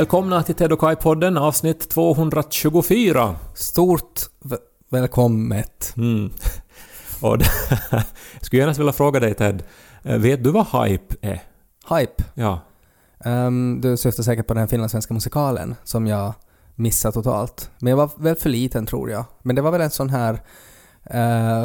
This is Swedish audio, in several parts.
Välkomna till Ted och Kai-podden, avsnitt 224. Stort välkommet. Mm. Och jag skulle gärna vilja fråga dig Ted, eh, vet du vad hype är? Hype. Ja. Ehm, du syftar säkert på den finlandssvenska musikalen som jag missade totalt. Men jag var väl för liten tror jag. Men det var väl en sån här eh,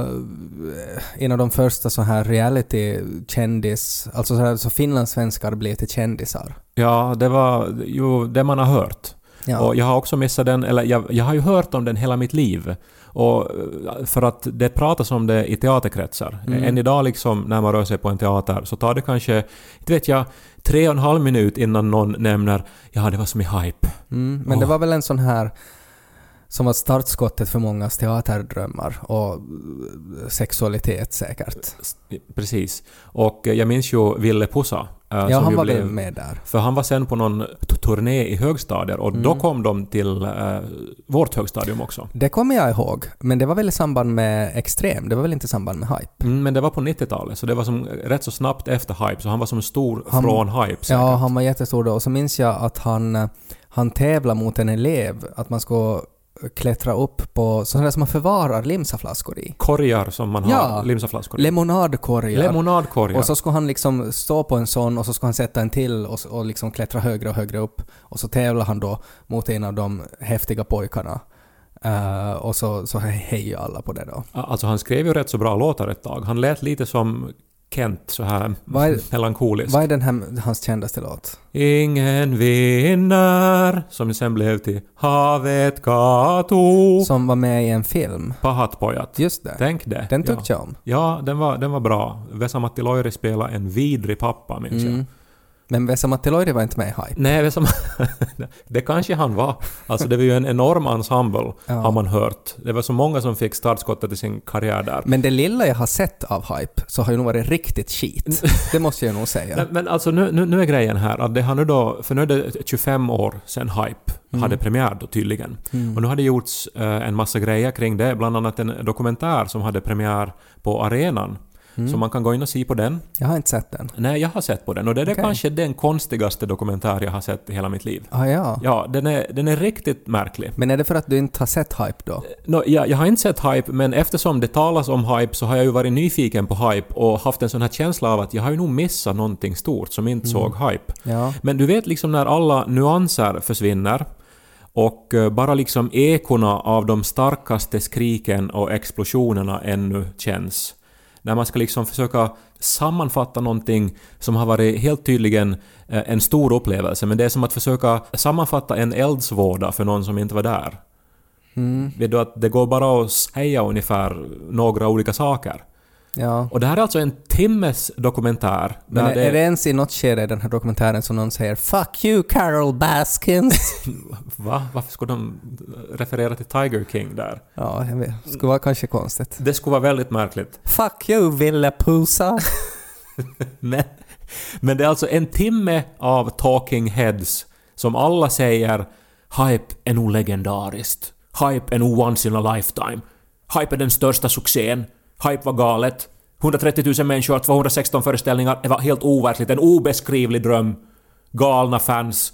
en av de första så här reality-kändis, alltså så, här, så finlandssvenskar blev till kändisar. Ja, det var ju det man har hört. Ja. Och jag har också missat den, eller jag, jag har ju hört om den hela mitt liv. Och eh, för att det pratas om det i teaterkretsar. Mm. Än idag liksom när man rör sig på en teater så tar det kanske, inte vet jag, tre och en halv minut innan någon nämner ja det var som i hype. Mm, men det Åh. var väl en sån här som var startskottet för mångas teaterdrömmar och sexualitet säkert. Precis. Och eh, jag minns ju Ville Pusa. eh, Ja, han var blev, med där. För han var sen på någon turné i högstadier och då Mm. kom de till eh, vårt högstadium också. Det kommer jag ihåg, men det var väl i samband med Extrem, det var väl inte i samband med Hype? Mm, men det var på 90-talet, så det var som rätt så snabbt efter hype, så han var som stor Han- från hype säkert. Ja, han var jättestor då. Och så minns jag att han, han tävlade mot en elev, att man ska klättra upp på sådana som man förvarar limsaflaskor i. Korgar som man har, Ja. limsaflaskor. Lemonadkorgar. Lemonadkorgar. Och så skulle han liksom stå på en sån och så skulle han sätta en till och, och liksom klättra högre och högre upp. Och så tävlar han då mot en av de häftiga pojkarna. Eh, och så, så hejar alla på det då. Alltså han skrev ju rätt så bra låtar ett tag. Han lät lite som Kent, så här Vad är- melankolisk. Vad är den här, hans kändaste låt? Ingen vinner, som sen blev till Havet Kato. Som var med i en film. Pahatpojat. Just det. Tänk det. Den ja. tyckte jag om. Ja, den var, den var bra. Vesa-Matti Loiri spelade en vidrig pappa, minns jag. Mm. Men Vesa-Matti Loiri var inte med i Hype. Nej, Vesa det kanske han var. Alltså det var ju en enorm ensemble, Ja. har man hört. Det var så många som fick startskottet i sin karriär där. Men det lilla jag har sett av Hype så har ju nog varit riktigt skit. Det måste jag nog säga. Men, men alltså nu, nu, nu är grejen här att det har nu då, för nu är det 25 år sedan Hype Mm. hade premiär då tydligen. Och nu har det gjorts eh, en massa grejer kring det, bland annat en dokumentär som hade premiär på arenan. Mm. Så man kan gå in och se på den. Jag har inte sett den. Nej, jag har sett på den och det är Okej. kanske den konstigaste dokumentär jag har sett i hela mitt liv. Ah, ja. Ja, den är, den är riktigt märklig. Men är det för att du inte har sett Hype då? Nå, jag, jag har inte sett Hype, men eftersom det talas om Hype så har jag ju varit nyfiken på Hype och haft en sån här känsla av att jag har ju nog missat någonting stort som inte såg Hype. Ja. Men du vet liksom när alla nyanser försvinner och eh, bara liksom ekorna av de starkaste skriken och explosionerna ännu känns. När man ska liksom försöka sammanfatta någonting som har varit helt tydligen eh, en stor upplevelse, men det är som att försöka sammanfatta en eldsvåda för någon som inte var där. Mm. Vet du att det går bara att säga ungefär några olika saker. Ja. Och det här är alltså en timmes dokumentär. Men är, är det ens i något skede i den här dokumentären som någon säger ”Fuck you Carol Baskins”? Va? Varför skulle de referera till Tiger King där? ja, jag vet. Skulle vara kanske konstigt. Det skulle vara väldigt märkligt. ”Fuck you Ville Pusa”. Men, men det är alltså en timme av talking heads som alla säger Hype är nog legendariskt. Hype är nog once in a lifetime. Hype är den största succén. Hype var galet. 130 000 människor, 216 föreställningar. Det var helt overkligt. En obeskrivlig dröm. Galna fans.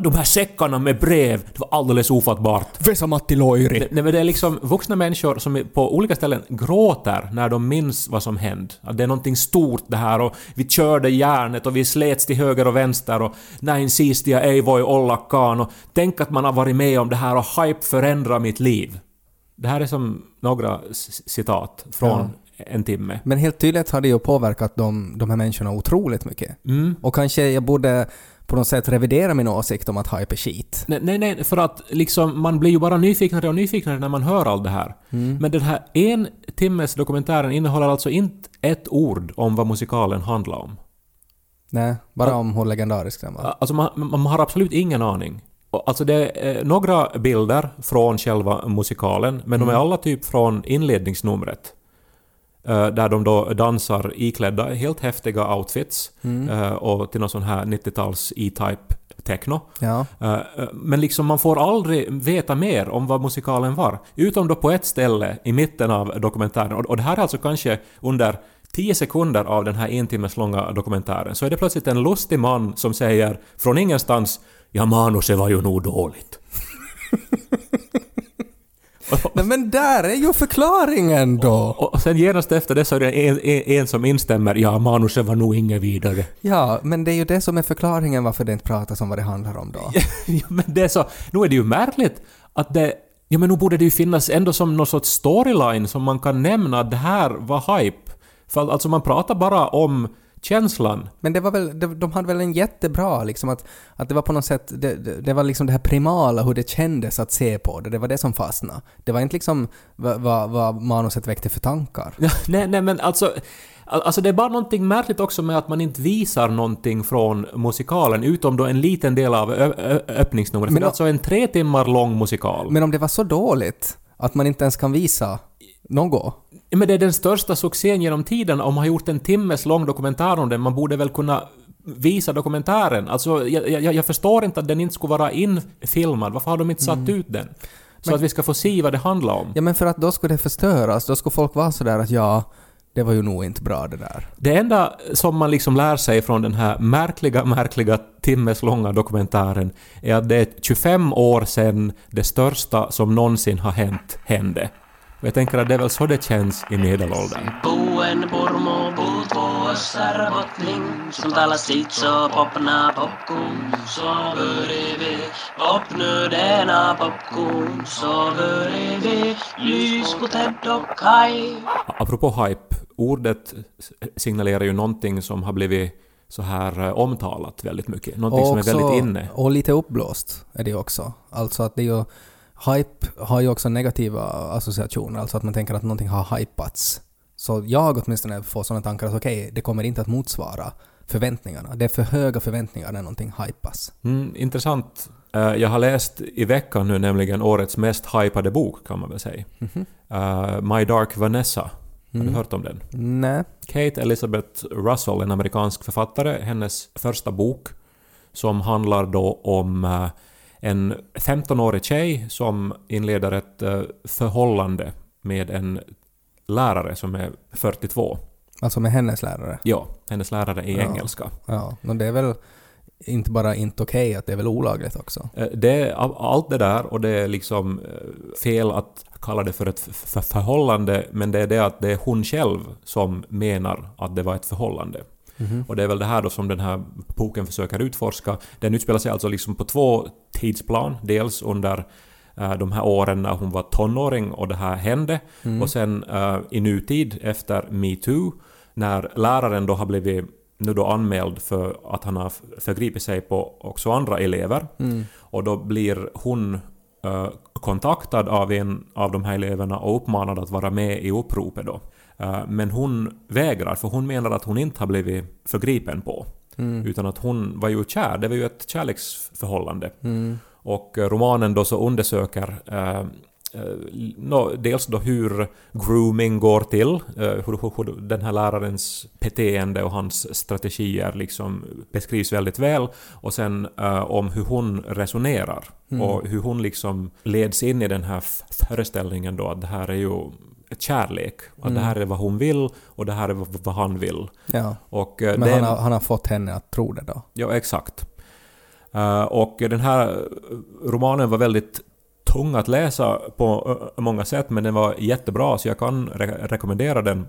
De här säckarna med brev, det var alldeles ofattbart. Vesa-Matti Loiri. Nej, men det är liksom vuxna människor som på olika ställen gråter när de minns vad som hände. Att det är någonting stort det här och vi körde järnet och vi slets till höger och vänster och näin siistiä ei voi ollakaan och tänk att man har varit med om det här och hype förändrar mitt liv. Det här är som några citat från en timme. Men helt tydligt har det ju påverkat de, de här människorna otroligt mycket. Mm. Och kanske jag borde på något sätt revidera min åsikt om att hype är skit. Nej, nej, nej, för att liksom man blir ju bara nyfiknare och nyfiknare när man hör allt det här. Men den här en timmes dokumentären innehåller alltså inte ett ord om vad musikalen handlar om. Nej, bara om hur legendarisk den var. Alltså man, man har absolut ingen aning. Alltså det är eh, några bilder från själva musikalen, men de är alla typ från inledningsnumret. Eh, Där de då dansar iklädda helt häftiga outfits eh, och till någon sån här 90-tals E-Type techno. Ja. Men liksom man får aldrig veta mer om vad musikalen var. Utom då på ett ställe i mitten av dokumentären. Och och det här är alltså kanske under 10 sekunder av den här en timmes långa dokumentären så är det plötsligt en lustig man som säger från ingenstans ”Ja, manuset var ju nog dåligt”. Nej men där är ju förklaringen då! Och sen genast efter det så är det en, en, en som instämmer ”Ja, manuset var nog inget vidare”. Ja, men det är ju det som är förklaringen varför det inte pratas om vad det handlar om då. ja, men det är så... Nu är det ju märkligt att det... Ja, men nu borde det ju finnas ändå som någon sorts storyline som man kan nämna att det här var hype. För alltså man pratar bara om känslan. Men det var väl, de, de hade väl en jättebra liksom att, att det var på något sätt, det, det, det var liksom det här primala hur det kändes att se på det, det var det som fastnade. Det var inte liksom vad, vad, vad manuset väckte för tankar. Ja, nej, nej, men alltså... al- Alltså det är bara någonting märkligt också med att man inte visar någonting från musikalen utom då en liten del av öppningsnumret. Men det är alltså en tre timmar lång musikal. Men om det var så dåligt att man inte ens kan visa något. Ja, Men det är den största succén genom tiden. Om man har gjort en timmes lång dokumentär om den, man borde väl kunna visa dokumentären. Alltså, jag, jag, jag förstår inte att den inte skulle vara infilmad. Varför har de inte satt ut den? Så att vi ska få se vad det handlar om. Ja men för att då skulle det förstöras, då skulle folk vara sådär att ja, det var ju nog inte bra det där. Det enda som man liksom lär sig från den här märkliga, märkliga timmes långa dokumentären är att det är 25 år sedan det största som någonsin har hänt hände. Och jag tänker att det är väl så det känns i medelåldern. Apropå hype, ordet signalerar ju någonting som har blivit så här eh, omtalat väldigt mycket. Någonting som är väldigt inne. och lite uppblåst är det också. Alltså att det är ju... Hype har ju också negativa associationer, alltså att man tänker att någonting har hypats. Så jag åtminstone får sådana tankar att okej, det kommer inte att motsvara förväntningarna. Det är för höga förväntningar när någonting hypas. Mm, intressant. Eh, Jag har läst i veckan nu nämligen årets mest hypade bok kan man väl säga. Eh, My Dark Vanessa. Har du hört om den? Nej. Kate Elizabeth Russell, en amerikansk författare, hennes första bok som handlar då om eh, en 15-årig tjej som inleder ett eh, förhållande med en lärare som är 42. Alltså med hennes lärare. Ja, hennes lärare i Ja. engelska. Ja, men det är väl inte bara inte okej, att det är väl olagligt också. Eh, Det är all- allt det där och det är liksom eh, fel att kalla det för ett förhållande men det är det att det är hon själv som menar att det var ett förhållande. Och det är väl det här då som den här boken försöker utforska. Den utspelar sig alltså liksom på två tidsplan. Dels under eh, de här åren när hon var tonåring och det här hände. Och sen eh, i nutid efter metoo när läraren då har blivit nu då anmäld för att han har förgripit sig på också andra elever. Och då blir hon eh, kontaktad av en av de här eleverna och uppmanad att vara med i uppropet då. Eh, men hon vägrar, för hon menar att hon inte har blivit förgripen på. Utan att hon var ju kär, det var ju ett kärleksförhållande. Och eh, romanen då så undersöker eh, eh, nå, dels då hur grooming går till, eh, hur, hur, den här lärarens beteende och hans strategier liksom beskrivs väldigt väl. Och sen eh, om hur hon resonerar och hur hon liksom leds in i den här föreställningen då att det här är ju kärlek. Att det här är vad hon vill och det här är vad han vill. Ja. Och, eh, Men han har, han har fått henne att tro det då. Ja, exakt. Eh, och den här eh, romanen var väldigt tung att läsa på många sätt, men den var jättebra, så jag kan re- rekommendera den.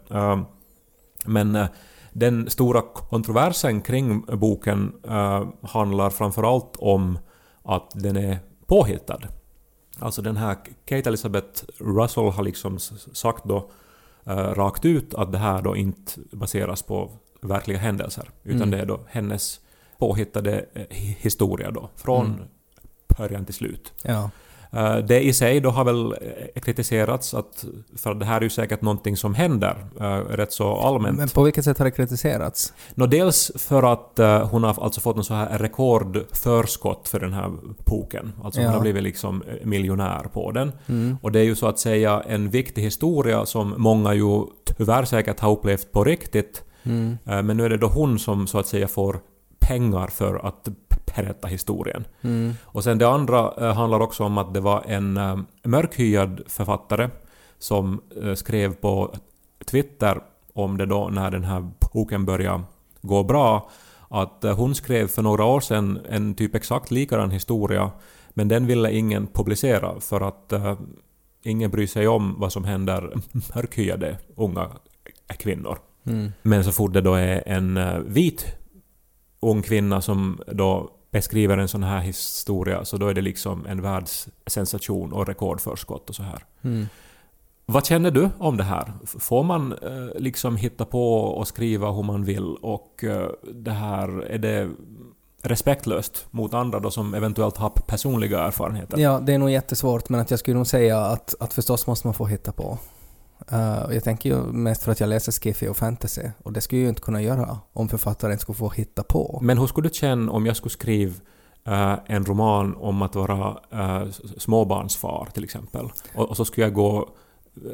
Men den stora kontroversen kring boken handlar framförallt om att den är påhittad. Alltså den här Kate Elizabeth Russell har liksom sagt då eh, rakt ut att det här då inte baseras på verkliga händelser, utan Mm. det är då hennes påhittade eh, hi- historia då, från Mm. början till slut. Ja. Eh, Det i sig då har väl eh, kritiserats att, för det här är ju säkert någonting som händer eh, rätt så allmänt. Men på vilket sätt har det kritiserats? Nå, dels för att hon har alltså fått en så här rekordförskott för den här boken. Alltså hon Ja. har blivit liksom miljonär på den. Mm. Och det är ju så att säga en viktig historia som många ju tyvärr säkert har upplevt på riktigt. Mm. Men nu är det då hon som så att säga får pengar för att berätta historien. Mm. Och sen det andra eh, handlar också om att det var en eh, mörkhyad författare som eh, skrev på Twitter om det då när den här boken började gå bra att eh, hon skrev för några år sedan en typ exakt likadan historia men den ville ingen publicera för att eh, ingen bryr sig om vad som händer mörkhyade unga kvinnor. Mm. Men så fort det då är en eh, vit ung kvinna som då beskriver en sån här historia så då är det liksom en världssensation och rekordförskott och så här. Mm. Vad känner du om det här? Får man eh, liksom hitta på och skriva hur man vill och eh, det här, är det respektlöst mot andra då som eventuellt har personliga erfarenheter? Ja, det är nog jättesvårt, men att jag skulle nog säga att, att förstås måste man få hitta på. Eh, jag tänker ju mest för att jag läser skiffy och fantasy, och det skulle jag ju inte kunna göra om författaren skulle få hitta på. Men hur skulle du känna om jag skulle skriva eh, en roman om att vara s- småbarnsfar till exempel? Och, och så skulle jag gå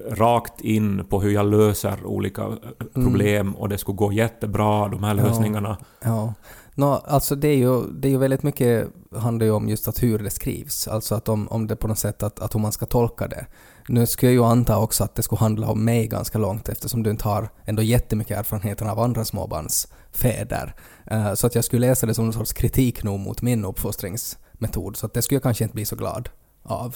rakt in på hur jag löser olika eh, problem och det skulle gå jättebra, de här Mm. Ja. lösningarna. Ja. Nå, alltså det är, ju, det är ju väldigt mycket handlar ju om just att hur det skrivs, alltså att om, om det på något sätt att, att hur man ska tolka det. Nu skulle jag ju anta också att det skulle handla om mig ganska långt eftersom du inte har ändå jättemycket erfarenheter av andra småbarnsfäder. Eh, så att jag skulle läsa det som någon sorts kritik nog mot min uppfostringsmetod, så att det skulle jag kanske inte bli så glad av.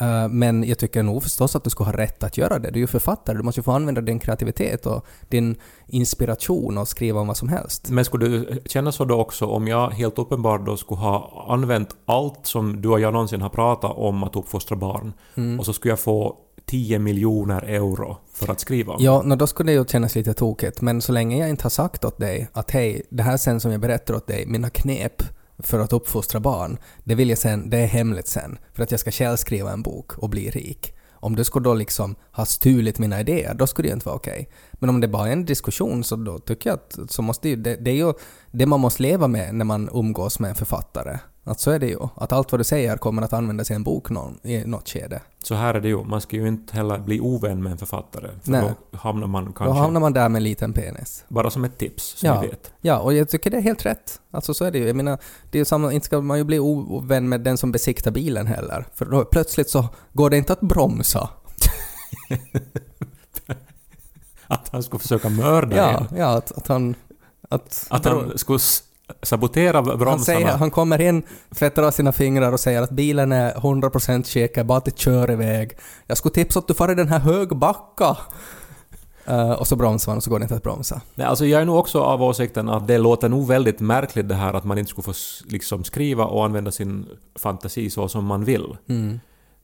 Eh, Men jag tycker nog förstås att du ska ha rätt att göra det. Du är ju författare, du måste ju få använda din kreativitet och din inspiration och skriva om vad som helst. Men skulle du känna så då också om jag helt uppenbart då skulle ha använt allt som du och jag någonsin har pratat om att uppfostra barn Mm. och så skulle jag få 10 miljoner euro för att skriva om Ja, no, då skulle det ju kännas lite tokigt, men så länge jag inte har sagt åt dig att hej, det här sen som jag berättar åt dig, mina knep för att uppfostra barn, det vill jag sen, det är hemligt sen, för att jag ska själv skriva en bok och bli rik. Om du skulle då liksom ha stulit mina idéer, då skulle det ju inte vara okej. Men om det bara är en diskussion så då tycker jag att så måste ju, det, det är ju det man måste leva med när man umgås med en författare. Att så är det ju. Att allt vad du säger kommer att användas i en bok någon, i något skede. Så här är det ju, man ska ju inte heller bli ovän med en författare. För Nej. då hamnar man Då kanske... hamnar man där med en liten penis. Bara som ett tips, som Ja. vet. Ja, och jag tycker det är helt rätt. Alltså så är det ju. Jag menar, det är ju samma, inte ska man ju bli ovän med den som besiktar bilen heller. För då plötsligt så går det inte att bromsa. Att han skulle försöka mörda Ja, en. ja att, att han... Att, Att han skulle sabotera bromsarna. han, säger, han kommer in, tvättar av sina fingrar och säger att bilen är 100% säker, bara att det kör iväg. Jag skulle tipsa att du far i den här högbacka. Uh, och så bromsar man och så går det inte att bromsa. Nej, alltså jag är nog också av åsikten att det låter nog väldigt märkligt det här att man inte skulle få liksom skriva och använda sin fantasi så som man vill. Mm.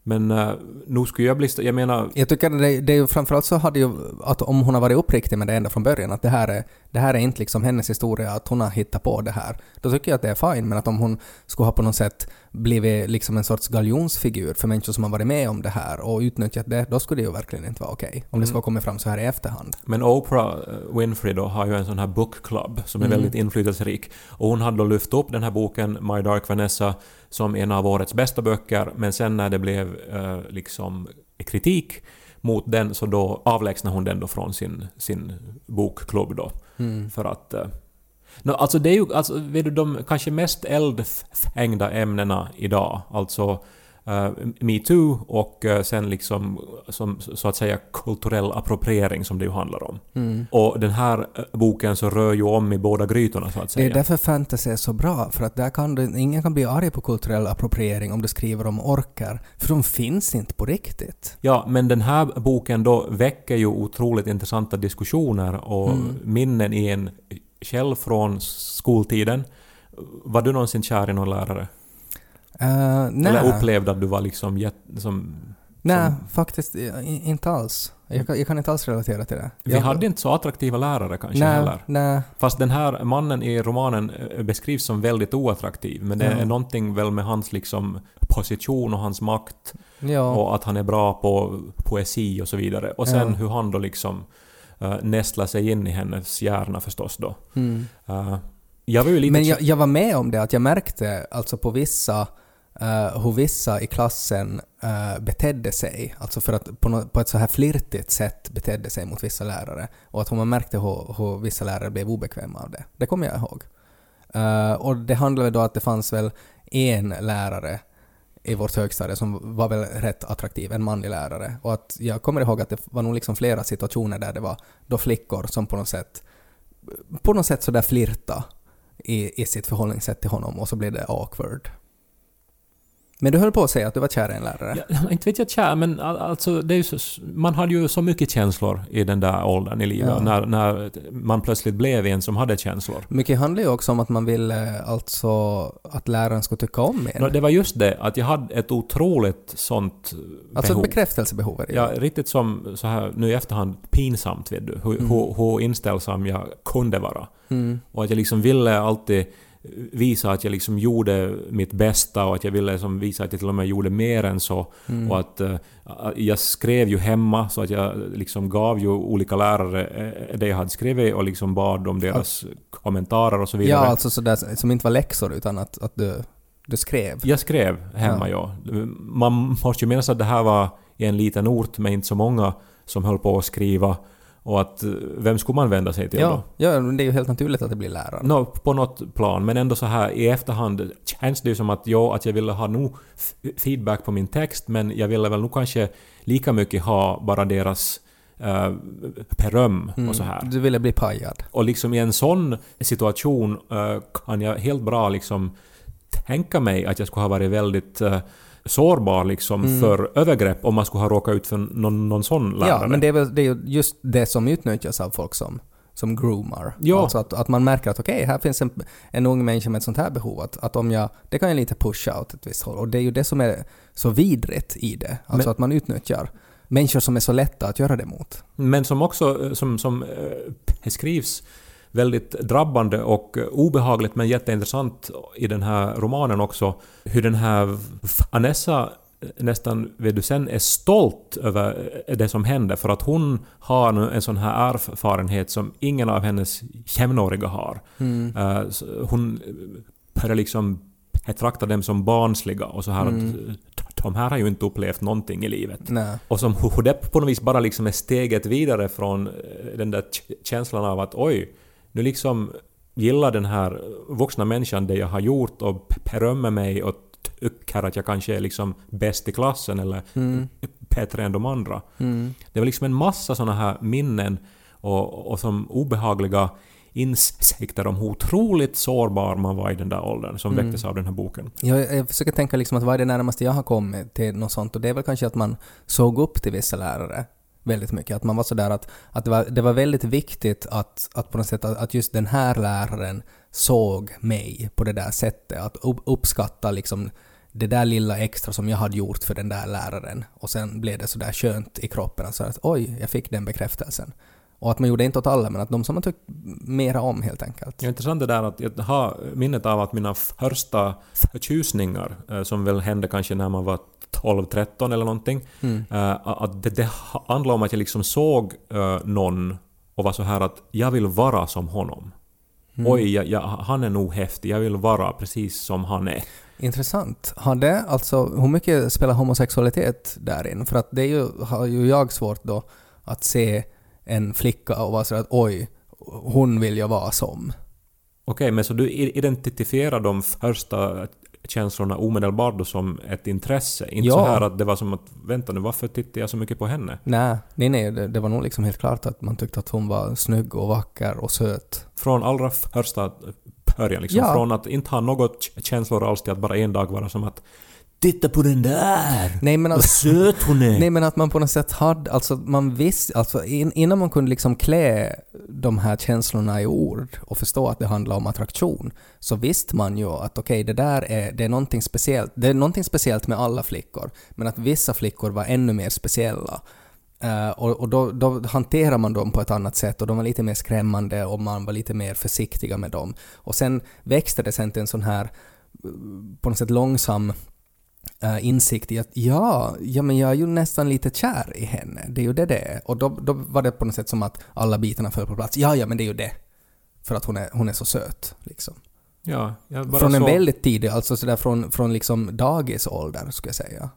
Men uh, nog skulle jag bli... Jag menar... Jag tycker det, det är ju framförallt så hade ju att om hon har varit uppriktig med det ända från början, att det här är, det här är inte liksom hennes historia, att hon har hittat på det här, då tycker jag att det är fine, men att om hon skulle ha på något sätt blivit liksom en sorts galjonsfigur för människor som har varit med om det här och utnyttjat det, då skulle det ju verkligen inte vara okej. Om det skulle ha kommit fram så här i efterhand. Men Oprah eh, Winfrey då har ju en sån här book club som är Mm. väldigt inflytelserik. Och hon hade då lyft upp den här boken My Dark Vanessa som en av årets bästa böcker men sen när det blev eh, liksom kritik mot den så då avlägsnade hon den då från sin, sin bokklubb då. Mm. För att... Eh, no, alltså det är ju alltså, vet du, de kanske mest eldfängda ämnena idag, alltså uh, metoo och eh, sen liksom som, så att säga kulturell appropriering som det ju handlar om. Mm. Och den här eh, boken så rör ju om i båda grytorna så att Det säga. är därför fantasy är så bra, för att där kan du, ingen kan bli arg på kulturell appropriering om du skriver om orkar, för de finns inte på riktigt. Ja, men den här boken då väcker ju otroligt intressanta diskussioner och Mm. minnen i en själv från skoltiden. Var du någonsin kär i någon lärare? Uh, nej. Eller upplevde att du var liksom jätte, som... Nej, som- faktiskt inte alls. Jag kan, jag kan inte alls relatera till det. Vi jag, hade inte så attraktiva lärare kanske nej, heller. nej, Fast den här mannen i romanen eh, beskrivs som väldigt oattraktiv, men det Ja. är någonting väl med hans liksom position och hans makt ja. och att han är bra på poesi och så vidare. Och sen Ja. hur han då liksom uh, nästlar sig in i hennes hjärna förstås då. Mm. Eh, jag var ju lite... Men jag, jag var med om det, att jag märkte alltså på vissa uh, hur vissa i klassen uh, betedde sig, alltså för att på, no, på ett så här flirtigt sätt betedde sig mot vissa lärare. Och att man märkte hur, hur vissa lärare blev obekväma av det. Det kommer jag ihåg. Uh, och det handlade då att det fanns väl en lärare i vårt högstadie som var väl rätt attraktiv, en manlig lärare. Och att jag kommer ihåg att det var nog liksom flera situationer där det var då flickor som på något sätt på något sätt sådär flirta i, i sitt förhållningssätt till honom och så blev det awkward. Men du höll på att säga att du var kär i en lärare. Ja, inte vet jag kär, men al- alltså det är så, man hade ju så mycket känslor i den där åldern i livet. Ja. När, när man plötsligt blev en som hade känslor. Mycket handlar ju också om att man ville alltså att läraren skulle tycka om en. Nå, Det var just det, att jag hade ett otroligt sånt alltså behov. ett bekräftelsebehov är det. Ja, riktigt som så här nu i efterhand pinsamt vet du, hur, Mm. hur, hur inställsam jag kunde vara. Mm. Och att jag liksom ville alltid visa att jag liksom gjorde mitt bästa och att jag ville liksom visa att jag till och med gjorde mer än så. Mm. Och att eh, jag skrev ju hemma så att jag liksom gav ju olika lärare eh, det jag hade skrivit och liksom bad om deras kommentarer och så Ja, vidare. alltså sådär som inte var läxor utan att, att du, du skrev. Jag skrev hemma, ja. Man måste ju minnas att det här var i en liten ort med inte så många som höll på att skriva. Och att eh, vem skulle man vända sig till Ja, då? ja, det är ju helt naturligt att det blir läraren. Nå, på något plan, men ändå så här i efterhand känns det ju som att ja, att jag ville ha nog feedback på min text, men jag ville väl nog kanske lika mycket ha bara deras uh, beröm Mm. och så här. Du ville bli pajad. Och liksom i en sån situation eh, kan jag helt bra liksom tänka mig att jag skulle ha varit väldigt eh, sårbar liksom Mm. för övergrepp om man skulle ha råkat ut för någon, någon sån lärare. Ja, men det är väl det är ju just det som utnyttjas av folk som, som groomar. Ja. Alltså att, att man märker att okej, här finns en, en ung människa med ett sånt här behov. Att, att om jag, det kan jag lite pusha åt ett visst håll. Och det är ju det som är så vidrigt i det. Alltså Men- att man utnyttjar människor som är så lätta att göra det mot. Men som också eh, som, som eh, beskrivs väldigt drabbande och eh, obehagligt men jätteintressant i den här romanen också. Hur den här Vanessa eh, nästan, vet du, sen är stolt över det som hände för att hon har nu en sån här erfarenhet som ingen av hennes jämnåriga har. Mm. Eh, Hon börjar liksom betrakta dem som barnsliga och så här Mm. att de här har ju inte upplevt någonting i livet. Nej. Och som hur det på något vis bara liksom är steget vidare från eh, den där känslan av att oj, nu liksom gillar den här vuxna människan det jag har gjort och berömmer mig och tycker att jag kanske är liksom bäst i klassen eller Mm. bättre än de andra. Mm. Det var liksom en massa såna här minnen och, och som obehagliga insikter om hur otroligt sårbar man var i den där åldern som Mm. väcktes av den här boken. Jag, jag försöker tänka liksom att vad är det närmaste jag har kommit till något sånt och det är väl kanske att man såg upp till vissa lärare väldigt mycket. Att man var sådär att, att det, var, det var väldigt viktigt att, att på något sätt att, att just den här läraren såg mig på det där sättet. Att uppskatta liksom det där lilla extra som jag hade gjort för den där läraren. Och sen blev det sådär skönt i kroppen. Alltså att oj, jag fick den bekräftelsen. Och att man gjorde inte åt alla, men att de som man tyckte mera om helt enkelt. Är intressant det där att jag har minnet av att mina första förtjusningar, eh, som väl hände kanske när man var 12-13 eller någonting, Mm. eh, att det, det handlade om att jag liksom såg eh, någon och var så här att jag vill vara som honom. Mm. Oj, jag, jag, han är nog häftig, jag vill vara precis som han är. Intressant. Har det alltså, hur mycket spelar homosexualitet där in? För att det ju, har ju jag svårt då att se en flicka och vara så att oj, hon vill jag vara som. Okej, men så du identifierar de första känslorna omedelbart då som ett intresse? Inte Ja. så här att det var som att vänta nu, varför tittar jag så mycket på henne? Nej, nej, nej det, det var nog liksom helt klart att man tyckte att hon var snygg och vacker och söt. Från allra första början, liksom. Ja. Från att inte ha något känslor alls till att bara en dag vara som att Titta på den där! Nej men, Vad att, söt hon är! nej men att man på något sätt hade, alltså man visste, alltså in, innan man kunde liksom klä de här känslorna i ord och förstå att det handlar om attraktion, så visste man ju att okej, det där är, det är någonting speciellt. Det är någonting speciellt med alla flickor, men att vissa flickor var ännu mer speciella. Eh, och och då, då hanterar man dem på ett annat sätt och de var lite mer skrämmande och man var lite mer försiktiga med dem. Och sen växte det sen till en sån här eh, på något sätt långsam eh, insikt i att ja, ja, men jag är ju nästan lite kär i henne. Det är ju det det är. Och då, då var det på något sätt som att alla bitarna föll på plats. Ja, ja, men det är ju det. För att hon är, hon är så söt, liksom. Ja, jag bara Från en så, väldigt tidig, alltså sådär från, från liksom dagisålder, skulle jag säga.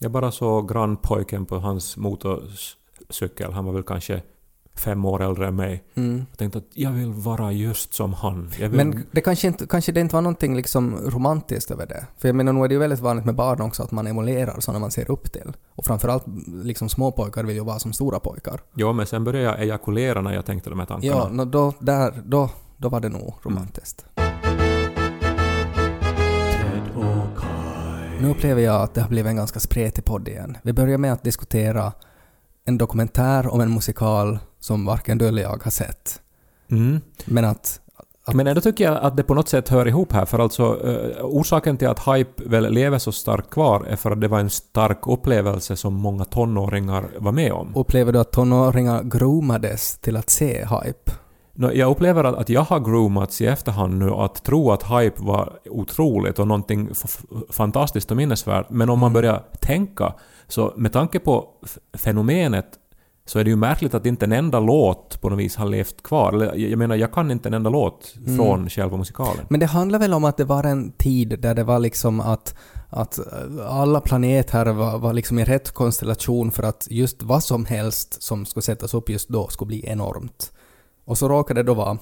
Jag bara såg grannpojken på hans motorcykel, han var väl kanske fem år äldre än mig. Mm. Jag tänkte att jag vill vara just som han. Jag vill, Men det kanske inte, kanske det inte var någonting liksom romantiskt över det. För jag menar, nu är det ju väldigt vanligt med barn också att man emulerar sådana man ser upp till. Och framförallt liksom små pojkar vill ju vara som stora pojkar. Ja, men sen började jag ejakulera när jag tänkte de här tankarna. Ja, nå då, där, då, då var det nog romantiskt. Nu upplever jag att det har blivit en ganska spretig podd igen. Vi börjar med att diskutera en dokumentär om en musikal som varken du eller jag har sett. Mm. Men att... att Men ändå tycker jag att det på något sätt hör ihop här, för alltså eh, orsaken till att hype väl lever så starkt kvar är för att det var en stark upplevelse som många tonåringar var med om. upplever du att tonåringar groomades till att se hype? Jag upplever att, att jag har groomats i efterhand nu att tro att hype var otroligt och någonting fantastiskt och minnesvärt. Men om man börjar tänka, så med tanke på fenomenet så är det ju märkligt att inte en enda låt på något vis har levt kvar. Eller, jag menar, jag kan inte en enda låt från själva musikalen. Men det handlar väl om att det var en tid där det var liksom att, att alla planeter var, var liksom i rätt konstellation för att just vad som helst som skulle sättas upp just då skulle bli enormt. Och så råkade det då vara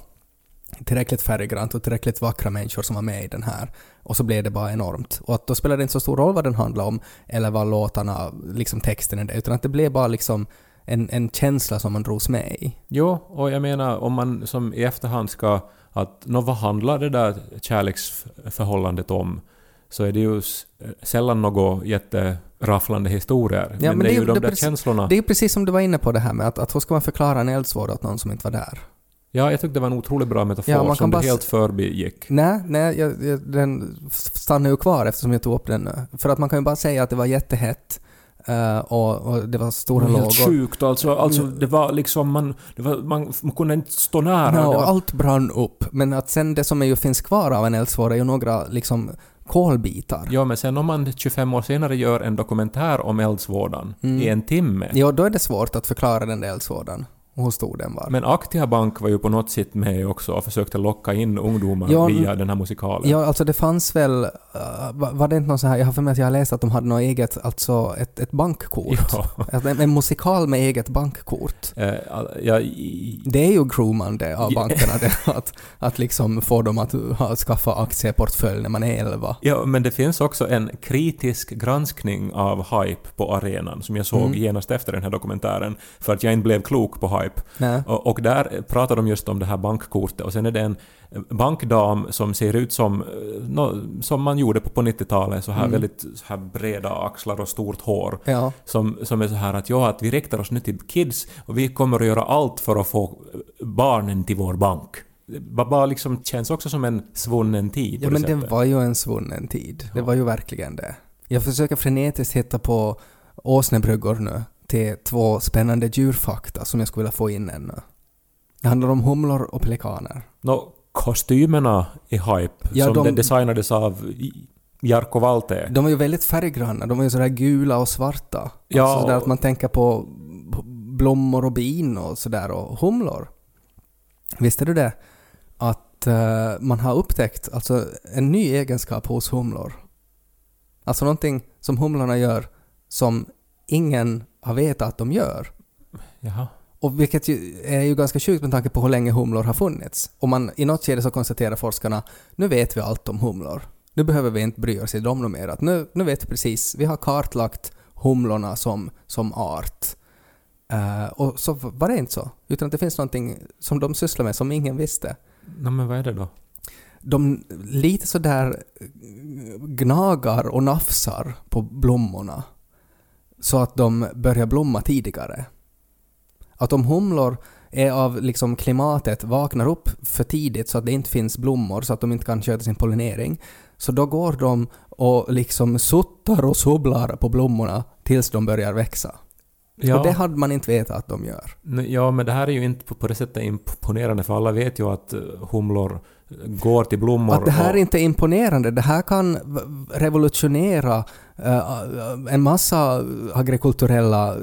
tillräckligt färggrant och tillräckligt vackra människor som var med i den här. Och så blev det bara enormt. Och att då spelade det inte så stor roll vad den handlade om eller vad låtarna, liksom texten är det, utan att det blev bara liksom en, en känsla som man drogs med i. Jo, och jag menar om man som i efterhand ska att nå, vad handlar det där kärleksförhållandet om? Så är det ju sällan något jätterafflande historier. Ja, men, men det är det är ju de där precis- känslorna. Det är precis som du var inne på det här med att, att hur ska man förklara en eldsvåda åt någon som inte var där? Ja, jag tyckte det var en otroligt bra metafor Ja, som du helt förbigick. Nej, nej jag, jag, den stannar ju kvar eftersom jag tog upp den nu. För att man kan ju bara säga att det var jättehett eh, och, och det var stora lågor. helt sjukt alltså. alltså det var liksom man, det var, man, man kunde inte stå nära. Och var, allt brann upp. Men att sen det som är ju finns kvar av en eldsvåda är ju några liksom kolbitar. ja, men sen om man 25 år senare gör en dokumentär om eldsvådan i en timme. Ja, då är det svårt att förklara den där eldsvådan och hur stor den var. Men Aktia Bank var ju på något sätt med också och försökte locka in ungdomar Ja, via den här musikalen. Ja, alltså det fanns väl... Uh, var, det inte någon så här... Jag har för mig att jag har läst att de hade något eget, alltså ett, ett bankkort. Ja. En, en musikal med eget bankkort. Eh, ja, i- Det är ju groomande av bankerna det, att, att liksom få dem att ha, skaffa aktieportfölj när man är 11. Ja, men det finns också en kritisk granskning av hype på arenan som jag såg Mm. genast efter den här dokumentären för att jag inte blev klok på hype. Nej. Och, och där pratar de just om det här bankkortet och sen är det en bankdam som ser ut som, eh, nå, som man gjorde på, på 90-talet, så här Mm. väldigt så här breda axlar och stort hår. Ja. Som, som är så här att ja, att vi riktar oss nu till kids och vi kommer att göra allt för att få barnen till vår bank. Det bara liksom känns också som en svunnen tid Ja men sättet. var ju en svunnen tid. Det var ju verkligen det. Jag försöker frenetiskt hitta på åsnebryggor nu till två spännande djurfakta som jag skulle vilja få in ännu. Det handlar om humlor och pelikaner. Nå, kostymerna i Hype, Ja, som de- de... designades av Jarkko Valté. De var ju väldigt färggranna, de var ju sådär gula och svarta. Ja, Alltså sådär att man tänker på blommor och bin och sådär och humlor. Visste du det? Att eh, man har upptäckt alltså en ny egenskap hos humlor. Alltså någonting som humlorna gör som ingen har vetat att de gör. Jaha. Och vilket ju är ju ganska sjukt med tanke på hur länge humlor har funnits. Och man, i något skede så konstaterar forskarna, nu vet vi allt om humlor. Nu behöver vi inte bry oss om dem mer. Att nu, nu vet vi precis, vi har kartlagt humlorna som, som art. Eh, och så var det inte så. Utan att det finns någonting som de sysslar med som ingen visste. Nå men vad är det då? De lite sådär gnagar och nafsar på blommorna. Så att de börjar blomma tidigare. Att om humlor är av liksom klimatet vaknar upp för tidigt så att det inte finns blommor så att de inte kan sköta sin pollinering. Så då går de och liksom suttar och subblar på blommorna tills de börjar växa. Ja. Och det hade man inte vetat att de gör. Ja, men det här är ju inte på, på det sättet imponerande för alla vet ju att eh, humlor går till blommor Att det här och, inte är imponerande, det här kan revolutionera en massa agrikulturella eh,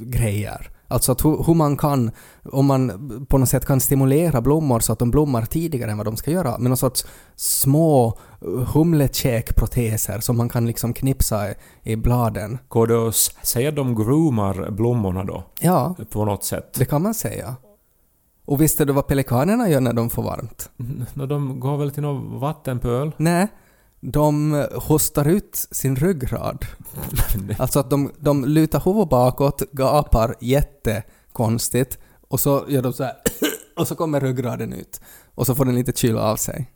grejer. Alltså att hur, hur man kan, om man på något sätt kan stimulera blommor så att de blommar tidigare än vad de ska göra, med någon sorts små eh, humlekäkproteser som man kan liksom knipsa i, i bladen. Går det att säga att de groomar blommorna då? Ja, På något sätt? det kan man säga. Och visste du vad pelikanerna gör när de får varmt? De går väl till någon vattenpöl? Nej, de hostar ut sin ryggrad. Alltså att de, de lutar huvudet bakåt, gapar jättekonstigt och så gör de så här och så kommer ryggraden ut. Och så får den lite kyla av sig.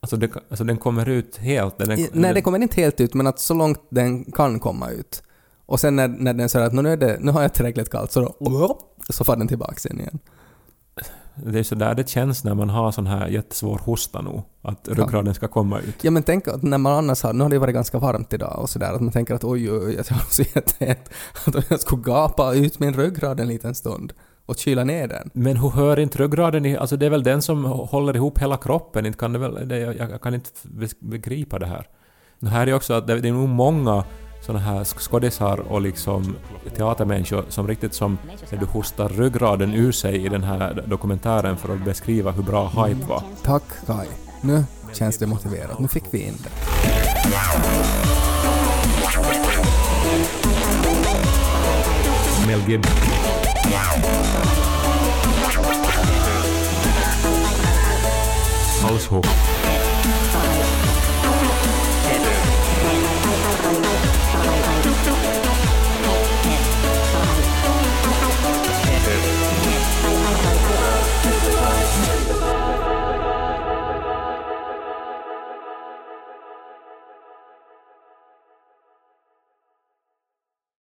Alltså, det, alltså den kommer ut helt? Den, I, nej, det kommer inte helt ut, men att så långt den kan komma ut. Och sen när, när den säger att nu, är det, nu har jag tillräckligt kallt, så då så får den tillbaka sen igen. Det är så där det känns när man har sån här jättesvår hosta nu. Att ryggraden ska komma ut. Ja men tänk att när man annars har, nu har det varit ganska varmt idag och sådär, att man tänker att oj oj jag har så jättehett. Att om jag skulle gapa ut min ryggrad en liten stund och kyla ner den. Men hur hör inte ryggraden i... Alltså det är väl den som håller ihop hela kroppen? Inte kan det väl, det, jag, jag kan inte begripa det här. Det här är också att det, det är nog många såna här skådisar och liksom teatermänniskor som riktigt som när du hostar ryggraden ur sig i den här dokumentären för att beskriva hur bra hype var. Tack Kai. Nu känns det motiverat. Nu fick vi in det. Mel Gibson.